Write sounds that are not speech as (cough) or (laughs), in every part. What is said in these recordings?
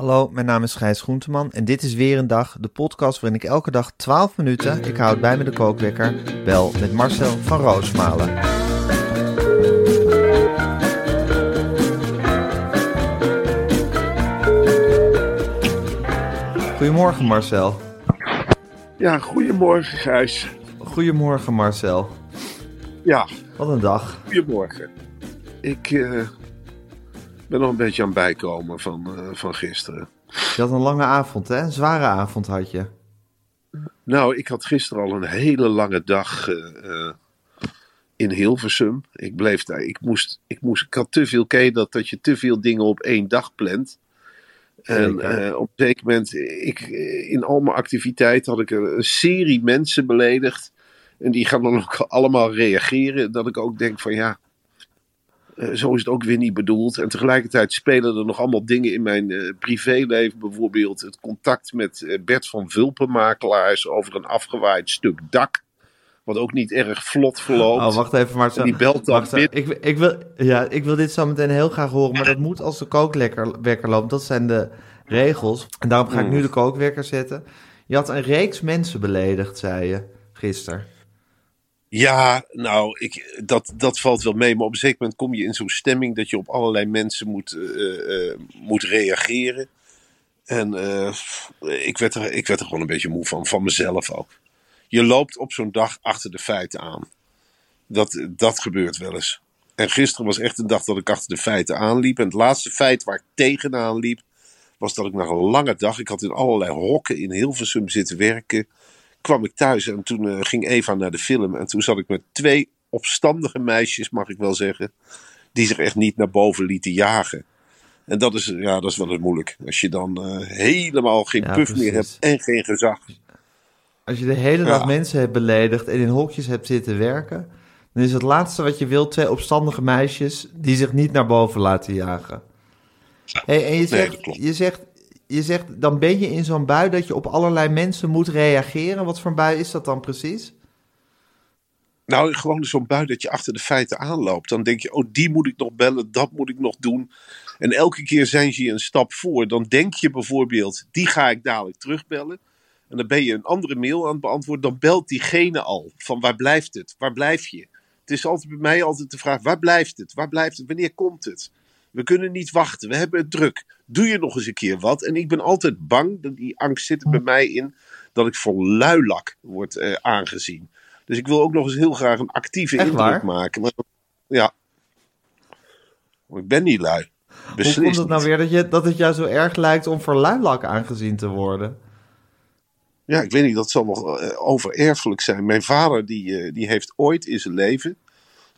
Hallo, mijn naam is Gijs Groenteman en dit is weer een dag, de podcast waarin ik elke dag 12 minuten, ik houd bij me de kookwekker, bel met Marcel van Roosmalen. Goedemorgen Marcel. Ja, goedemorgen Gijs. Goedemorgen Marcel. Ja, Wat een dag. goedemorgen. Ik eh, ben nog een beetje aan het bijkomen van, eh, van gisteren. Je had een lange avond hè, een zware avond had je. Nou, ik had gisteren al een hele lange dag eh, eh, in Hilversum. Ik bleef daar. Ik moest, ik moest, ik had te veel, je dat, dat je te veel dingen op één dag plant. En op een zeker moment, ik, in al mijn activiteiten had ik een, een serie mensen beledigd. En die gaan dan ook allemaal reageren. Dat ik ook denk van ja, eh, zo is het ook weer niet bedoeld. En tegelijkertijd spelen er nog allemaal dingen in mijn eh, privéleven. Bijvoorbeeld het contact met eh, Bert van Vulpenmakelaars over een afgewaaid stuk dak. Wat ook niet erg vlot verloopt. Oh, wacht even. En die belt dan. Ik, ik, wil, ja, ik wil dit zo meteen heel graag horen, maar dat moet als de kookwekker loopt. Dat zijn de regels. En daarom ga ik Mm. nu de kookwekker zetten. Je had een reeks mensen beledigd, zei je, gisteren. Ja, nou, ik, dat, dat valt wel mee. Maar op een zeker moment kom je in zo'n stemming dat je op allerlei mensen moet, eh, eh, moet reageren. En eh, ik, werd er, ik werd er gewoon een beetje moe van, van mezelf ook. Je loopt op zo'n dag achter de feiten aan. Dat, dat gebeurt wel eens. En gisteren was echt een dag dat ik achter de feiten aanliep. En het laatste feit waar ik tegenaan liep, was dat ik na een lange dag, ik had in allerlei hokken in Hilversum zitten werken kwam ik thuis en toen eh, ging Eva naar de film. En toen zat ik met twee opstandige meisjes, mag ik wel zeggen. Die zich echt niet naar boven lieten jagen. En dat is, ja, dat is wel eens moeilijk. Als je dan eh, helemaal geen Ja, puff meer hebt en geen gezag. Als je de hele dag Ja. mensen hebt beledigd en in hokjes hebt zitten werken, dan is het laatste wat je wilt twee opstandige meisjes die zich niet naar boven laten jagen. Hey, en je zegt, je, zegt, je zegt, dan ben je in zo'n bui dat je op allerlei mensen moet reageren. Wat voor bui is dat dan precies? Nou, gewoon zo'n bui dat je achter de feiten aanloopt. Dan denk je, oh, die moet ik nog bellen, dat moet ik nog doen. En elke keer zijn ze je een stap voor. Dan denk je bijvoorbeeld, die ga ik dadelijk terugbellen. En dan ben je een andere mail aan het beantwoorden. Dan belt diegene al van waar blijft het? Waar blijf je? Het is altijd bij mij altijd de vraag, waar blijft het? Waar blijft het? Wanneer komt het? We kunnen niet wachten, we hebben het druk. Doe je nog eens een keer wat? En ik ben altijd bang, dat die angst zit er bij mij in, dat ik voor luilak word eh, aangezien. Dus ik wil ook nog eens heel graag een actieve Echt indruk waar? maken. Maar, ja. Maar ik ben niet lui. Hoe komt het nou niet. weer dat, je, dat het jou zo erg lijkt om voor luilak aangezien te worden? Ja, ik weet niet, dat zal nog eh, overerfelijk zijn. Mijn vader die, eh, die heeft ooit in zijn leven,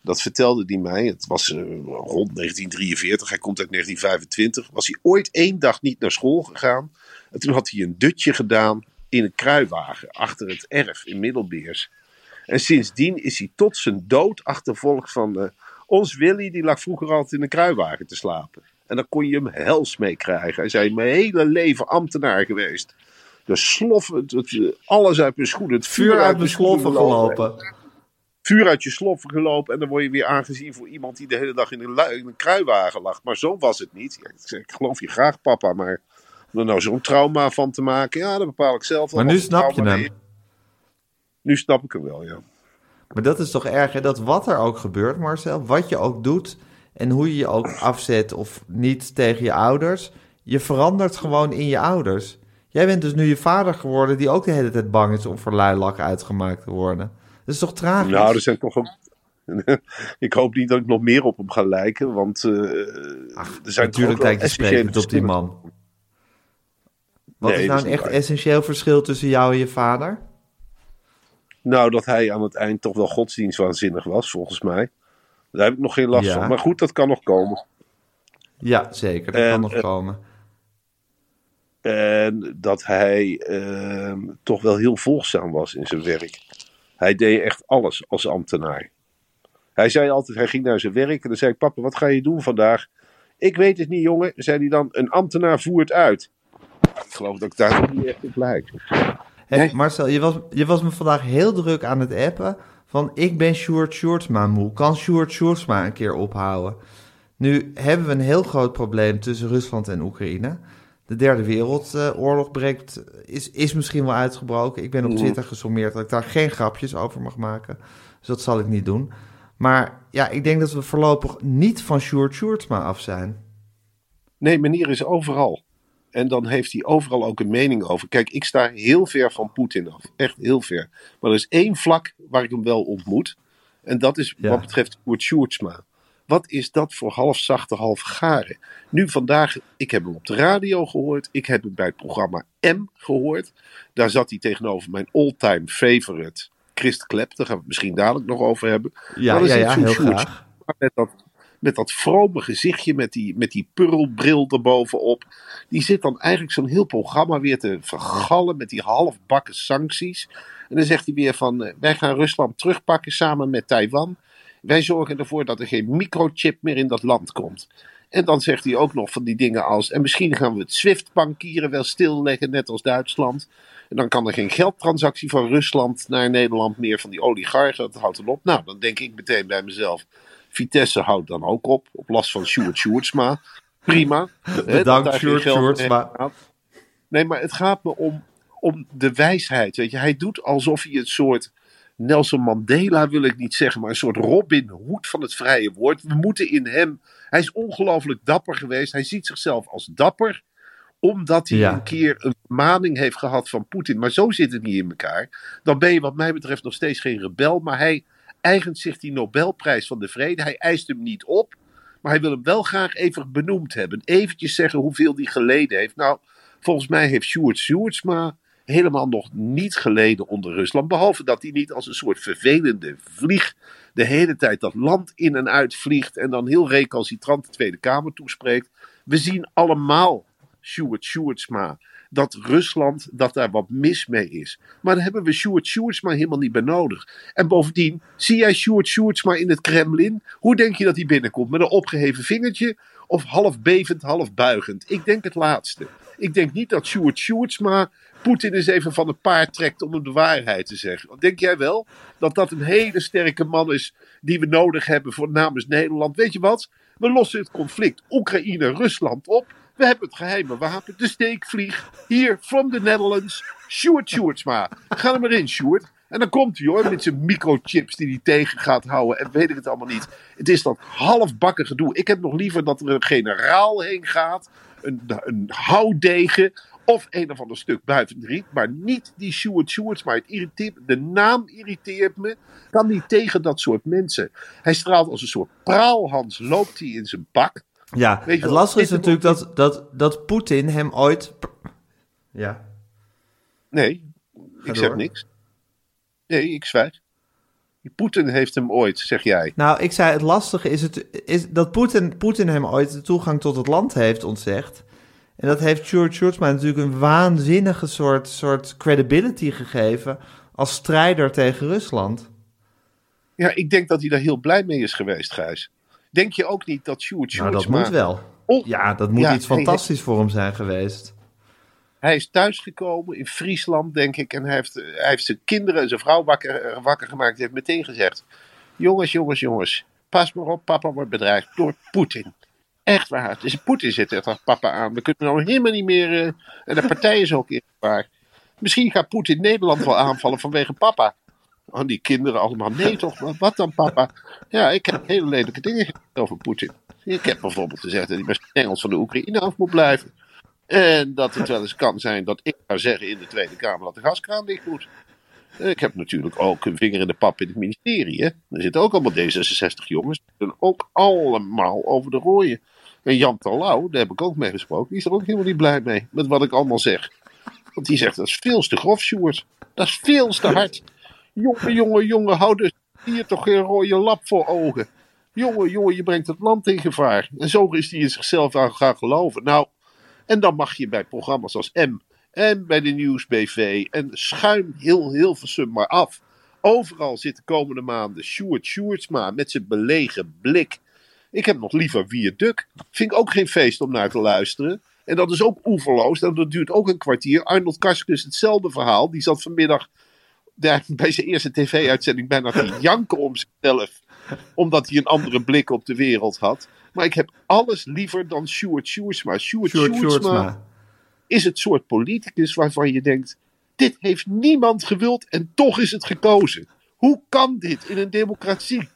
dat vertelde hij mij, het was eh, rond 1943, hij komt uit 1925, was hij ooit één dag niet naar school gegaan. En toen had hij een dutje gedaan in een kruiwagen achter het erf in Middelbeers. En sindsdien is hij tot zijn dood achtervolgd van eh, ons Willy, die lag vroeger altijd in een kruiwagen te slapen. En dan kon je hem hels mee krijgen. Hij zei, mijn hele leven ambtenaar geweest. De sloffen, alles uit mijn schoenen. Het Vuur uit mijn sloffen gelopen. Vuur uit je sloffen gelopen. En dan word je weer aangezien voor iemand die de hele dag in een, lui- in een kruiwagen lag. Maar zo was het niet. Ik, zeg, ik geloof je graag, papa. Maar om er nou zo'n trauma van te maken. Ja, dat bepaal ik zelf. Maar nu snap je hem. is. Nu snap ik hem wel, ja. Maar dat is toch erg, hè? Dat wat er ook gebeurt, Marcel, wat je ook doet, En hoe je je ook afzet of niet tegen je ouders, je verandert gewoon in je ouders. Jij bent dus nu je vader geworden die ook de hele tijd bang is om voor luilak uitgemaakt te worden. Dat is toch tragisch? Nou, er zijn toch een... (laughs) ik hoop niet dat ik nog meer op hem ga lijken, want eh, Ach, er zijn natuurlijk ook lijkt je sprekend op die man. Wat Nee, is nou een echt waar. essentieel verschil tussen jou en je vader? Nou, dat hij aan het eind toch wel godsdienstwaanzinnig was, volgens mij. Daar heb ik nog geen last Ja. van. Maar goed, dat kan nog komen. Ja, zeker. Dat En, kan nog eh, komen. En dat hij ehm, toch wel heel volgzaam was in zijn werk. Hij deed echt alles als ambtenaar. Hij zei altijd, hij ging naar zijn werk en dan zei ik, papa, wat ga je doen vandaag? Ik weet het niet, jongen. Zei hij dan, een ambtenaar voert uit. Ik geloof dat ik daar niet echt op lijk. Hey. Marcel, je was, je was me vandaag heel druk aan het appen van ik ben Sjoerd Sjoerdsma moe. Kan Sjoerd Sjoerdsma een keer ophouden? Nu hebben we een heel groot probleem tussen Rusland en Oekraïne. De derde wereldoorlog breekt, is, is misschien wel uitgebroken. Ik ben op Twitter gesommeerd dat ik daar geen grapjes over mag maken. Dus dat zal ik niet doen. Maar ja, ik denk dat we voorlopig niet van Sjoerd Sjoerdsma af zijn. Nee, meneer is overal. En dan heeft hij overal ook een mening over. Kijk, ik sta heel ver van Poetin af. Echt heel ver. Maar er is één vlak waar ik hem wel ontmoet. En dat is Ja. wat betreft Sjoerdsma. Wat is dat voor half zachte, half garen? Nu vandaag, ik heb hem op de radio gehoord. Ik heb hem bij het programma M gehoord. Daar zat hij tegenover mijn all-time favorite Christ Klep. Daar gaan we het misschien dadelijk nog over hebben. Ja, ja, ja, heel graag. met dat, met dat vrome gezichtje, met die, met die purlbril erbovenop. Die zit dan eigenlijk zo'n heel programma weer te vergallen met die halfbakken sancties. En dan zegt hij weer van, eh, wij gaan Rusland terugpakken samen met Taiwan. Wij zorgen ervoor dat er geen microchip meer in dat land komt. En dan zegt hij ook nog van die dingen als, en misschien gaan we het SWIFT-bankieren wel stilleggen, net als Duitsland. En dan kan er geen geldtransactie van Rusland naar Nederland meer van die oligarchen. Dat houdt dan op. Nou, dan denk ik meteen bij mezelf. Vitesse houdt dan ook op. Op last van Sjoerd Sjoerdsma. Prima. Bedankt, Sjoerd Sjoerdsma. Nee, maar het gaat me om, om de wijsheid. Weet je, hij doet alsof hij een soort Nelson Mandela wil ik niet zeggen, maar een soort Robin Hood van het vrije woord. We moeten in hem. Hij is ongelooflijk dapper geweest. Hij ziet zichzelf als dapper omdat hij Ja. een keer een maning heeft gehad van Poetin. Maar zo zit het niet in elkaar. Dan ben je wat mij betreft nog steeds geen rebel. Maar hij eigent zich die Nobelprijs van de Vrede. Hij eist hem niet op. Maar hij wil hem wel graag even benoemd hebben. Eventjes zeggen hoeveel hij geleden heeft. Nou, volgens mij heeft Sjoerd Sjoerdsma helemaal nog niet geleden onder Rusland. Behalve dat hij niet als een soort vervelende vlieg de hele tijd dat land in en uit vliegt. En dan heel recalcitrant de Tweede Kamer toespreekt. We zien allemaal Sjoerd Sjoerdsma. Dat Rusland, dat daar wat mis mee is. Maar daar hebben we Sjoerd Sjoerdsma helemaal niet bij nodig. En bovendien, zie jij Sjoerd Sjoerdsma in het Kremlin? Hoe denk je dat hij binnenkomt? Met een opgeheven vingertje? Of half bevend, half buigend? Ik denk het laatste. Ik denk niet dat Sjoerd Sjoerdsma Poetin eens even van het paard trekt om hem de waarheid te zeggen. Denk jij wel dat dat een hele sterke man is die we nodig hebben voor namens Nederland? Weet je wat? We lossen het conflict Oekraïne-Rusland op. We hebben het geheime wapen, de steekvlieg. Hier, from the Netherlands, Sjoerd Sjoerdsma. Ga er maar in, Sjoerd. En dan komt hij hoor, met zijn microchips die hij tegen gaat houden. En weet ik het allemaal niet. Het is dat halfbakken gedoe. Ik heb nog liever dat er een generaal heen gaat. Een, een houdegen. Of een of ander stuk buiten de riet. Maar niet die Sjoerd Sjoerdsma. Het irriteert, de naam irriteert me. Kan niet tegen dat soort mensen. Hij straalt als een soort praalhans. Loopt hij in zijn bak. Ja, Weet het lastige is natuurlijk dat, dat, dat Poetin hem ooit... Ja, Nee, ik zeg niks. Nee, ik zwijg. Poetin heeft hem ooit, zeg jij. Nou, ik zei het lastige is, het, is dat Poetin, Poetin hem ooit de toegang tot het land heeft ontzegd. En dat heeft George Sjoerdsma natuurlijk een waanzinnige soort, soort credibility gegeven als strijder tegen Rusland. Ja, ik denk dat hij daar heel blij mee is geweest, Gijs. Denk je ook niet dat Sjoerd Nou, dat Sjoerdsma... moet wel. On- Ja, dat moet Ja, iets fantastisch voor hem zijn geweest. Hij is thuisgekomen in Friesland, denk ik. En hij heeft, hij heeft zijn kinderen en zijn vrouw wakker, wakker gemaakt. Hij heeft meteen gezegd: Jongens, jongens, jongens. Pas maar op, papa wordt bedreigd door Poetin. Echt waar. Dus Poetin zit er papa aan. We kunnen nou helemaal niet meer. eh, en de partij is ook in gevaar. Misschien gaat Poetin Nederland wel aanvallen vanwege papa. Oh, die kinderen allemaal. Nee toch, wat dan papa? Ja, ik heb hele lelijke dingen over Poetin. Ik heb bijvoorbeeld gezegd dat hij bij Engels van de Oekraïne af moet blijven. En dat het wel eens kan zijn dat ik zou zeggen in de Tweede Kamer dat de gaskraan dicht moet. Ik heb natuurlijk ook een vinger in de pap in het ministerie. Er zitten ook allemaal D66 jongens. Ook allemaal over de rooien. En Jan Terlouw, daar heb ik ook mee gesproken. Die is er ook helemaal niet blij mee met wat ik allemaal zeg. Want die zegt dat is veel te grof, Sjoerd. Dat is veel te hard. Jongen, jongen, jongen, hou dus hier toch geen rode lap voor ogen. Jongen, jongen, je brengt het land in gevaar. En zo is hij in zichzelf aan gaan geloven. Nou, en dan mag je bij programma's als M en bij de Nieuwsbv en schuim heel Hilversum maar af. Overal zit de komende maanden Sjoerd Sjoerdsma met zijn belegen blik. Ik heb nog liever Viaduct. Vind ik ook geen feest om naar te luisteren. En dat is ook oeverloos. Dat duurt ook een kwartier. Arnold Karskens hetzelfde verhaal. Die zat vanmiddag daar, (laughs) bij zijn eerste tv-uitzending bijna te janken om zichzelf. Omdat hij een andere blik op de wereld had. Maar ik heb alles liever dan Sjoerd Sjoerdsma. Sjoerd Sjoerd Sjoerdsma Sjoerdsma. is het soort politicus waarvan je denkt: dit heeft niemand gewild en toch is het gekozen. Hoe kan dit in een democratie?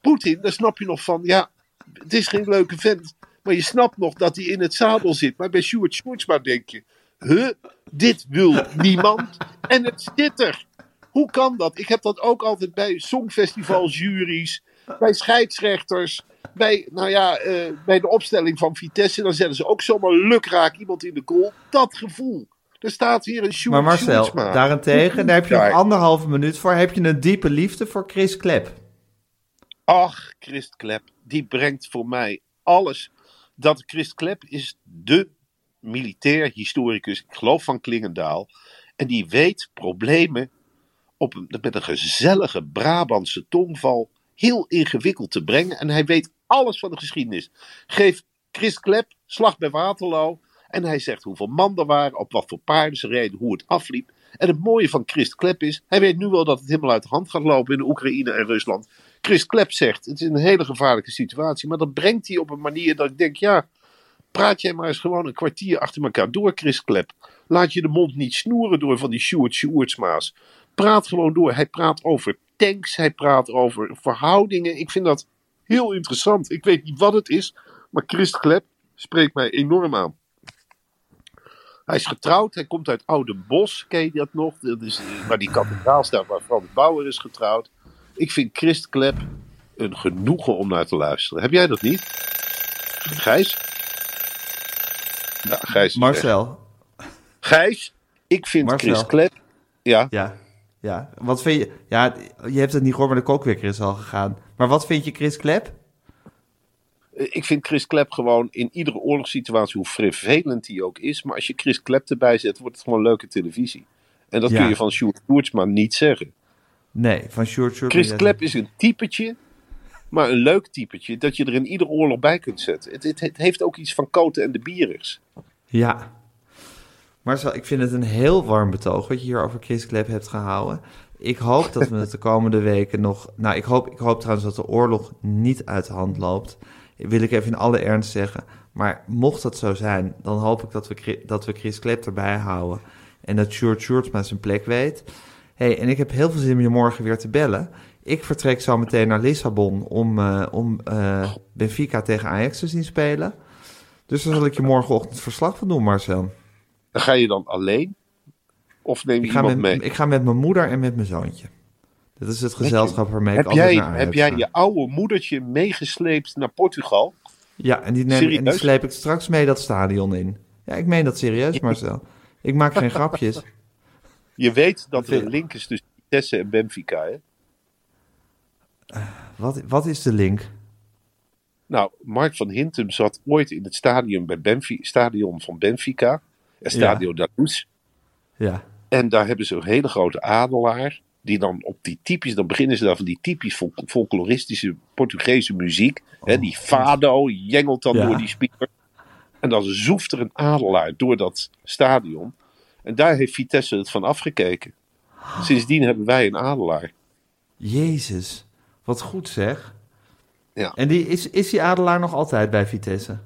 Poetin, daar snap je nog van, ja, het is geen leuke vent. Maar je snapt nog dat hij in het zadel zit. Maar bij Sjoerd Sjoerdsma denk je: huh, dit wil niemand en het zit er. Hoe kan dat? Ik heb dat ook altijd bij songfestivaljuries, bij scheidsrechters, bij, nou ja, eh, bij de opstelling van Vitesse. Dan zetten ze ook zomaar lukraak iemand in de goal. Dat gevoel. Er staat hier een Sjoerd Maar Marcel, daarentegen, daar heb je nog anderhalve minuut voor. Heb je een diepe liefde voor Chris Klep? Ach, Christ Klep, die brengt voor mij alles. Dat Christ Klep is de militair historicus, ik geloof van Klingendaal. En die weet problemen op met een gezellige Brabantse tongval heel ingewikkeld te brengen. En hij weet alles van de geschiedenis. Geef Christ Klep slag bij Waterloo. En hij zegt hoeveel man er waren, op wat voor paarden ze reden, hoe het afliep. En het mooie van Christ Klep is, hij weet nu wel dat het helemaal uit de hand gaat lopen in de Oekraïne en Rusland. Chris Klep zegt, het is een hele gevaarlijke situatie, maar dat brengt hij op een manier dat ik denk, ja, praat jij maar eens gewoon een kwartier achter elkaar door, Chris Klep. Laat je de mond niet snoeren door van die Sjoerd Sjoerdsma's. Praat gewoon door. Hij praat over tanks, hij praat over verhoudingen. Ik vind dat heel interessant. Ik weet niet wat het is, maar Chris Klep spreekt mij enorm aan. Hij is getrouwd, hij komt uit Oude Bos, ken je dat nog? Dat is waar die kathedraal staat, waar Frans Bauer is getrouwd. Ik vind Christ Klep een genoegen om naar te luisteren. Heb jij dat niet? Gijs? Ja, Gijs. is weg. Marcel, Gijs, ik vind Marcel. Chris Klep... Ja, ja. Ja, wat vind je? Ja, je hebt het niet gehoord, maar de kookwekker is al gegaan. Maar wat vind je Chris Klep? eh, ik vind Chris Klep gewoon in iedere oorlogssituatie, hoe vervelend die ook is. Maar als je Chris Klep erbij zet, wordt het gewoon leuke televisie. En dat Ja. kun je van Sjoerd Koertsma niet zeggen. Nee, van Short Short. Chris Klep is een typetje, maar een leuk typetje, dat je er in ieder oorlog bij kunt zetten. Het, het, het heeft ook iets van Koten en de Bierigs. Ja. Marcel, ik vind het een heel warm betoog wat je hier over Chris Klep hebt gehouden. Ik hoop dat we het de komende weken nog... Nou, ik hoop, ik hoop trouwens dat de oorlog niet uit de hand loopt. Wil ik even in alle ernst zeggen. Maar mocht dat zo zijn, dan hoop ik dat we, dat we Chris Klep erbij houden. En dat Sjoerd Sjoerdsma zijn plek weet. hey, en ik heb heel veel zin om je morgen weer te bellen. Ik vertrek zo meteen naar Lissabon om, eh, om eh, Benfica tegen Ajax te zien spelen. Dus daar zal ik je morgenochtend verslag van doen, Marcel. Dan ga je dan alleen? Of neem je Ik iemand met, mee? ik ga met mijn moeder en met mijn zoontje. Dat is het gezelschap waarmee ik Heb altijd jij, naar heb jij je oude moedertje meegesleept naar Portugal? Ja, en die, neem, en die sleep ik straks mee dat stadion in. Ja, ik meen dat serieus, Marcel. Ik maak geen grapjes. Je weet dat er een link is tussen Vitesse en Benfica, hè? Wat, wat is de link? Nou, Mark van Hintem zat ooit in het stadion, bij Benfi- stadion van Benfica. Estadio Luz. Ja, En daar hebben ze een hele grote adelaar. Die dan op die typisch, dan beginnen ze dan van die typisch fol- folkloristische Portugese muziek. Hè, die fado jengelt dan Ja. door die speaker. En dan zoeft er een adelaar door dat stadion. En daar heeft Vitesse het van afgekeken. Sindsdien hebben wij een adelaar. Jezus. Wat goed zeg. Ja. En die, is, is die adelaar nog altijd bij Vitesse?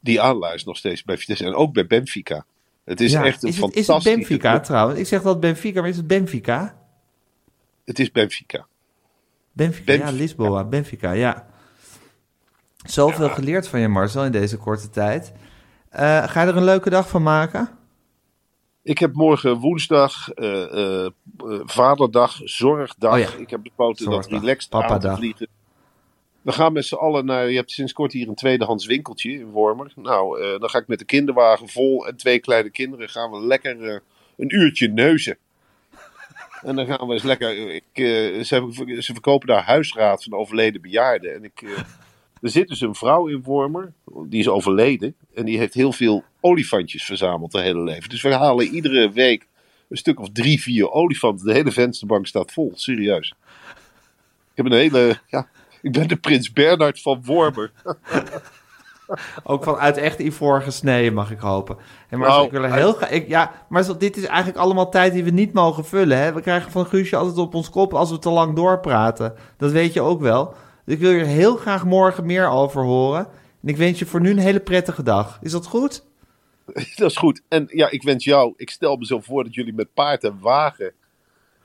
Die adelaar is nog steeds bij Vitesse. En ook bij Benfica. Het is ja. echt een is, het, is het fantastische Benfica club. trouwens? Ik zeg dat Benfica, maar is het Benfica? Het is Benfica. Benfica, ja, Benfica. Lisboa, Benfica, ja. Zoveel geleerd van je, Marcel, in deze korte tijd. Eh, ga je er een leuke dag van maken? Ik heb morgen woensdag, eh, vaderdag, zorgdag. Oh ja. Ik heb besloten dat Zorgdag. relaxed aan te Papadag. vliegen. We gaan met z'n allen naar, je hebt sinds kort hier een tweedehands winkeltje in Wormer. Nou, eh, dan ga ik met de kinderwagen vol en twee kleine kinderen gaan we lekker eh, een uurtje neuzen. (laughs) En dan gaan we eens lekker, ik, eh, ze, hebben- ze verkopen daar huisraad van overleden bejaarden. En ik, (laughs) er zit dus een vrouw in Wormer, die is overleden. En die heeft heel veel olifantjes verzameld haar hele leven. Dus we halen iedere week een stuk of drie, vier olifanten. De hele vensterbank staat vol, serieus. Ik heb een hele, ja, ik ben de prins Bernhard van Wormer. (laughs) Ook vanuit echt ivoor gesneden, mag ik hopen. En maar Nou, ik wil er heel ik- Ja, maar dit is eigenlijk allemaal tijd die we niet mogen vullen. Hè? We krijgen van Guusje altijd op ons kop als we te lang doorpraten. Dat weet je ook wel. Dus ik wil er heel graag morgen meer over horen. En ik wens je voor nu een hele prettige dag. Is dat goed? (laughs) Dat is goed. En ja, ik wens jou, ik stel me zo voor dat jullie met paard en wagen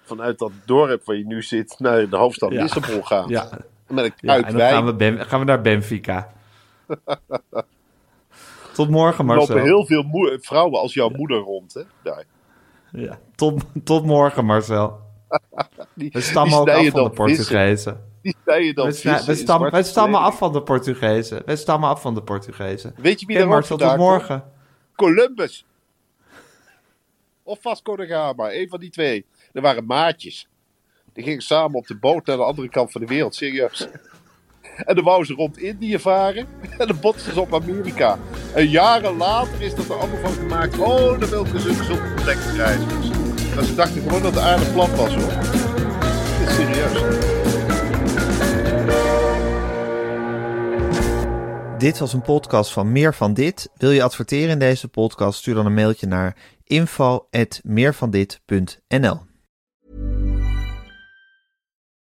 vanuit dat dorp waar je nu zit naar de hoofdstad Ja. Lissabon gaan. Ja. Met een ja kruik en dan gaan we, Ben- gaan we naar Benfica. (laughs) Tot morgen, Er lopen Marcel. heel veel vrouwen als jouw moeder rond. Hè? Daar. Ja. Tot, tot morgen, Marcel. (laughs) Die, We stammen ook af van de. Portugezen. Die snijden dan We, vissen we, stam- we stammen af van de Portugezen. We stammen af van de Portugezen. Weet je wie er Marcel, tot morgen. Columbus. Of Vasco da Gama, een van die twee. Er waren maatjes. Die gingen samen op de boot naar de andere kant van de wereld, serieus. En dan wouden ze rond Indië varen. (laughs) En dan botsten ze op Amerika. En jaren later is dat er allemaal van gemaakt. Oh, dan wilden ze dus op ontdekkingsreizigers. Maar ze dachten gewoon dat de aarde plat was hoor. Dit is serieus. Dit was een podcast van Meer van Dit. Wil je adverteren in deze podcast? Stuur dan een mailtje naar info.meervandit.nl